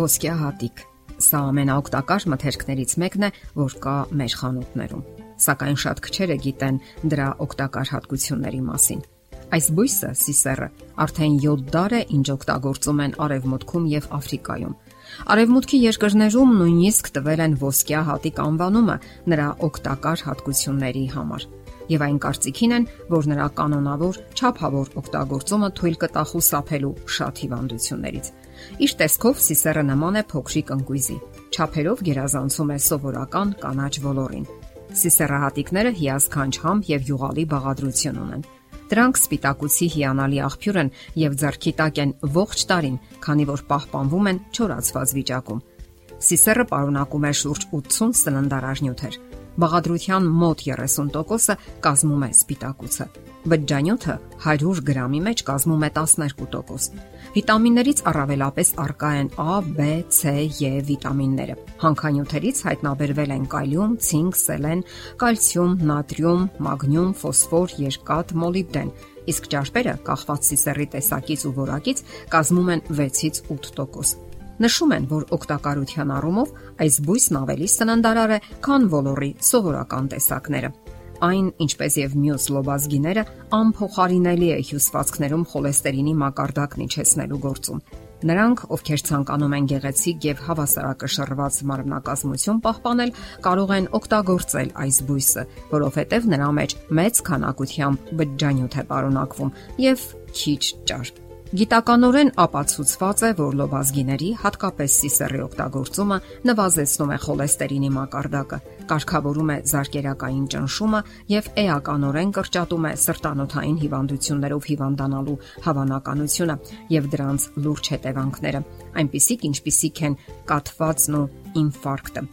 Ոսկյա հատիկ։ Սա ամենաօգտակար մթերքներից մեկն է, որ կա մեր խանութներում։ Սակայն շատ քչերը գիտեն դրա օգտակար հատկությունների մասին։ Այս բույսը, սիսերը, արդեն 7 դար է ինչ օգտագործում են Արևմուտքում եւ Աֆրիկայում։ Արևմուտքի երկրներում նույնիսկ տվել են ոսկյա հատիկ անվանումը նրա օգտակար հատկությունների համար եւ այն կարծիքին են, որ նրա կանոնավոր, չափավոր օգտագործումը թույլ կտա խուսափելու շատ հիվանդություններից։ Իր տեսքով սիսերը նման է փոքրիկ ընկույզի։ Չափերով գերազանցում է սովորական կանաչ ոլորին։ Սիսերահատիկները հիասքանչ համ եւ յուղալի բաղադրություն ունեն։ Դրանք սպիտակուցի հիանալի աղբյուր են եւ ձեռքի տակ են ողջ տարին, քանի որ պահպանվում են չորացված վիճակում։ Սիսերը պարունակում է շուրջ 80 սննդարար նյութեր։ Բաղադրության մոտ 30%-ը կազմում է սպիտակուցը։ Բջջանյութը 100 գրամի մեջ կազմում է 12%։ Վիտամիններից առավելապես արկա են A, B, C, E վիտամինները։ Հանքանյութերից հայտնաբերվել են կալիում, ցինկ, սելեն, կալցիում, նատրիում, մագնիում, ֆոսֆոր, երկաթ, մոլիբդեն, իսկ ճարպերը կախված սիսեռի տեսակից ու որակից կազմում են 6-ից 8%։ Նշում են, որ օգտակարության առումով այս բույսն ավելի սննդարար է, քան ոլորի սովորական տեսակները։ Այն, ինչպես եւ մյուս լոբազգիները, անփոխարինելի է հյուսվածքներում խոլեստերինի մակարդակն իջեցնելու գործում։ Նրանք, ովքեր ցանկանում են գեղեցիկ եւ հավասարակշռված մարմնակազմություն պահպանել, կարող են օգտագործել այս բույսը, որովհետեւ նրա մեջ մեծ քանակությամբ բջջանյութ է պարունակվում եւ քիչ ճարպ։ Գիտականորեն ապացուցված է, որ լոբազգիների, հատկապես սիսեռի օգտագործումը նվազեցնում է խոլեստերինի մակարդակը, կարգավորում է զարկերակային ճնշումը եւ էականորեն կրճատում է սրտանոթային հիվանդություններով հիվանդանալու հավանականությունը եւ դրանց լուրջ հետևանքները, այնպիսիք ինչպիսիք են կաթվածն ու ինֆարկտը։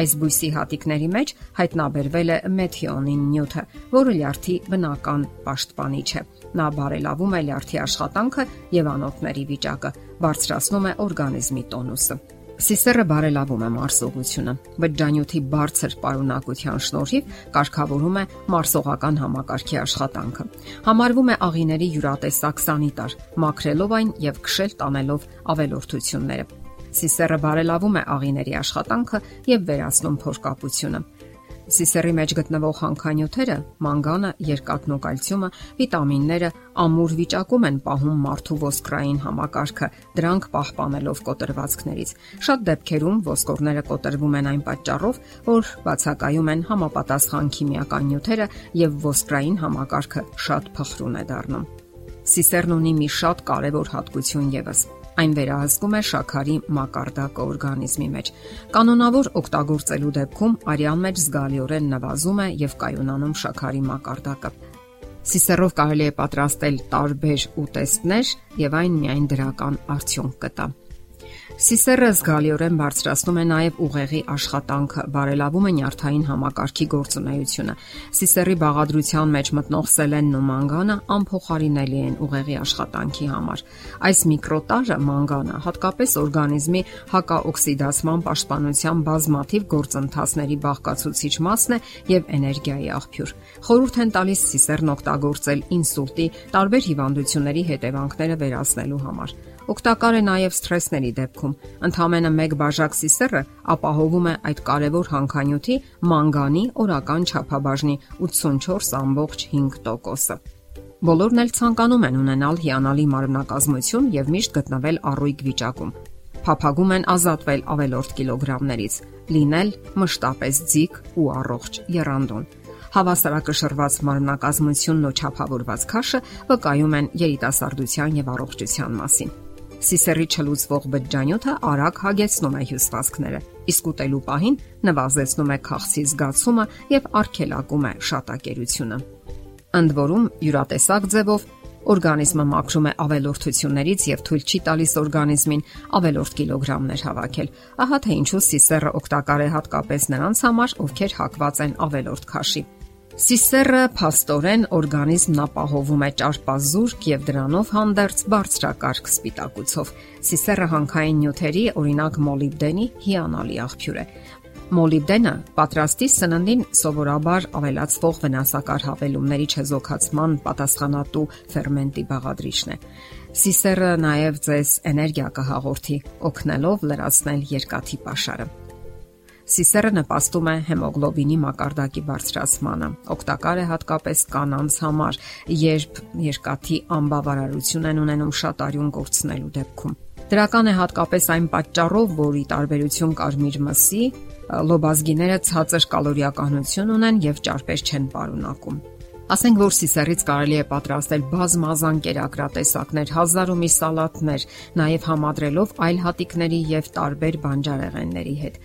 Այս բույսի հատիկների մեջ հայտնաբերվել է մեթիոնին նյութը, որը լյարդի բնական պաշտպանիչ է։ Նա բարելավում է լյարդի աշխատանքը եւ անոթների վիճակը, բարձրացնում է օրգանիզմի տոնուսը։ Սիսերը բարելավում է մարսողությունը։ Բջջանյութի բարձր պարունակության շնորհիվ կարգավորում է մարսողական համակարգի աշխատանքը։ Համարվում է աղիների յուրատեսակ սանիտար, մաքրելով այն եւ քշել տանելով ավելորդությունները։ Սիսերը բարելավում է աղիների աշխատանքը եւ վերացնում փորկապությունը։ Սիսերի մեջ գտնվող հանքանյութերը՝ մանգանը, երկաթն ու կալցիումը, վիտամինները ամուր վիճակում են պահում մարդու ոսկրային համակարգը, դրանք պահպանելով կոտրվածքներից։ Շատ դեպքերում ոսկորները կոտրվում են այն պատճառով, որ բացակայում են համապատասխան քիմիական նյութերը եւ ոսկրային համակարգը շատ փխրուն է դառնում։ Սիսերն ունի մի շատ կարևոր հատկություն եւս Այն վերահսկում է շաքարի մակարդակը օրգանիզմի մեջ։ Կանոնավոր օգտագործելու դեպքում արյան մեջ զգալիորեն նվազում է եւ կայունանում շաքարի մակարդակը։ Սիսերով կարելի է պատրաստել տարբեր ուտեստներ եւ այն միայն դրական արդյունք կտա։ Սիսերը զգալիորեն բարձրացնում է նաև ուղեղի աշխատանքը, բարելավում է նյարդային համակարգի գործունեությունը։ Սիսերի բաղադրության մեջ մտնող սելենն ու մանգանը անփոխարինելի են ուղեղի աշխատանքի համար։ Այս միկրոտարը մանգանը հատկապես օրգանիզմի հակաօքսիդացման պաշտպանության բազմաթիվ գործընթացների բաղկացուցիչ մասն է եւ էներգիայի աղբյուր։ Խորհուրդ են տալիս սիսերն օգտագործել ինսուլտի տարբեր հիվանդությունների հետևանքները վերացնելու համար։ Օգտակար է նաև սթրեսների դեպքում։ Ընդհանրապես մեկ բաժակ սիսերը ապահովում է այդ կարևոր հանքանյութի մանգանի օրական չափաբաժնի 84.5%-ը։ Բոլորն էլ ցանկանում են ունենալ հիանալի մարմնակազմություն եւ միշտ գտնվել առույգ վիճակում։ Փափագում են ազատվել ավելորդ կիլոգրամներից, լինել մշտապես ձիգ ու առողջ երանդուն հավասարակշռված մարմնակազմությունն ու չափավորված քաշը վկայում են երիտասարդության եւ առողջության մասին։ Սիսերի չլուծվող բջջանյութը արագ հագեցնում է հյուսվածքները, իսկ ուտելու պահին նվազեցնում է քաղցի զգացումը եւ արգելակում է շատակերությունը։ Ընդ որում, յուրատեսակ ձևով օրգանիզմը մաքրում է ավելորդություններից եւ թույլ չի տալիս օրգանիզմին ավելորդ կիլոգրամներ հավաքել։ Ահա թե ինչու սիսերը օգտակար է հատկապես նրանց համար, ովքեր հակված են ավելորդ քաշի։ Սիսեռը փաստորեն օրգանիզմն ապահովում է ճարպազ զուրկ եւ դրանով հանդերձ բարձրակարգ սպիտակուցով։ Սիսեռը հանքային նյութերի, օրինակ մոլիբդենի հիանալի աղբյուր է։ Մոլիբդենը պատրաստի սննդին սովորաբար ավելացվող վնասակար հավելումների չեզոքացման պատասխանատու фермենտի բաղադրիչն է։ Սիսեռը նաև ձեզ էներգիա կհաղորդի, օգնելով լրացնել երկաթի pašարը։ Սիսերը նպաստում է հեմոգլոբինի մակարդակի բարձրացմանը։ Օգտակար է հատկապես կանանց համար, երբ երկաթի անբավարարություն են ունենում շատ արյուն կորցնելու դեպքում։ Դրական է հատկապես այն պատճառով, որ ի տարբերություն կարմիր մսի, լոբազգիները ցածր կալորիականություն ունեն եւ ճարպեր չեն պարունակում։ Ասենք որ սիսերից կարելի է պատրաստել բազմազան կերակրատեսակներ, հազար ու մի սալատներ, նաև համադրելով այլ հատիկների եւ տարբեր բանջարեղենների հետ։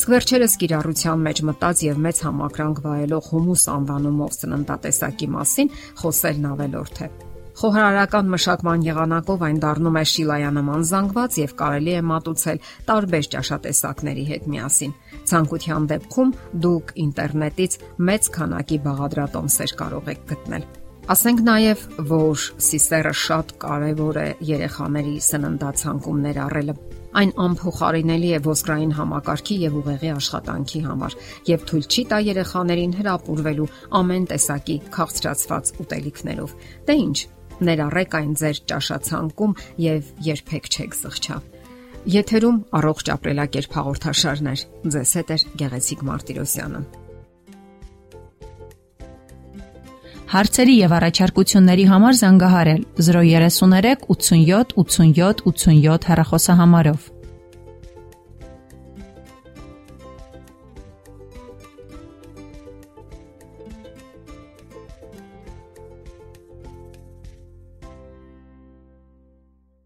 Իսկ վերջերս կիրառության մեջ մտած եւ մեծ համակրանք վայելող հումուս անվանումով սննդատեսակի մասին խոսելն ավելորդ է։ Խոհարարական մշակման եղանակով այն դառնում է շիլայանման զանգված եւ կարելի է մատուցել տարբեր ճաշատեսակների հետ միասին։ Ցանկության դեպքում դուք ինտերնետից մեծ քանակի բաղադրատոմսեր կարող եք գտնել։ Ասենք նաև, որ սիսերը շատ կարևոր է երեխաների սննդացանկում ներառելը։ Այն անփոխարինելի է ոսկրային համակարգի եւ ուղեղի աշխատանքի համար եւ թույլ չի տա երեխաներին հրապուրվելու ամեն տեսակի քաղցրացված ուտելիքներով։ Դե ի՞նչ, ներառեք այն ձեր ճաշացանկում եւ երբեք չեք զղջա։ Եթերում առողջ ապրելակերպ հաղորդաշարներ։ Ձեզ հետ է Գեղեցիկ Մարտիրոսյանը։ Հարցերի եւ առաջարկությունների համար զանգահարել 033 87 87 87 հեռախոսահամարով։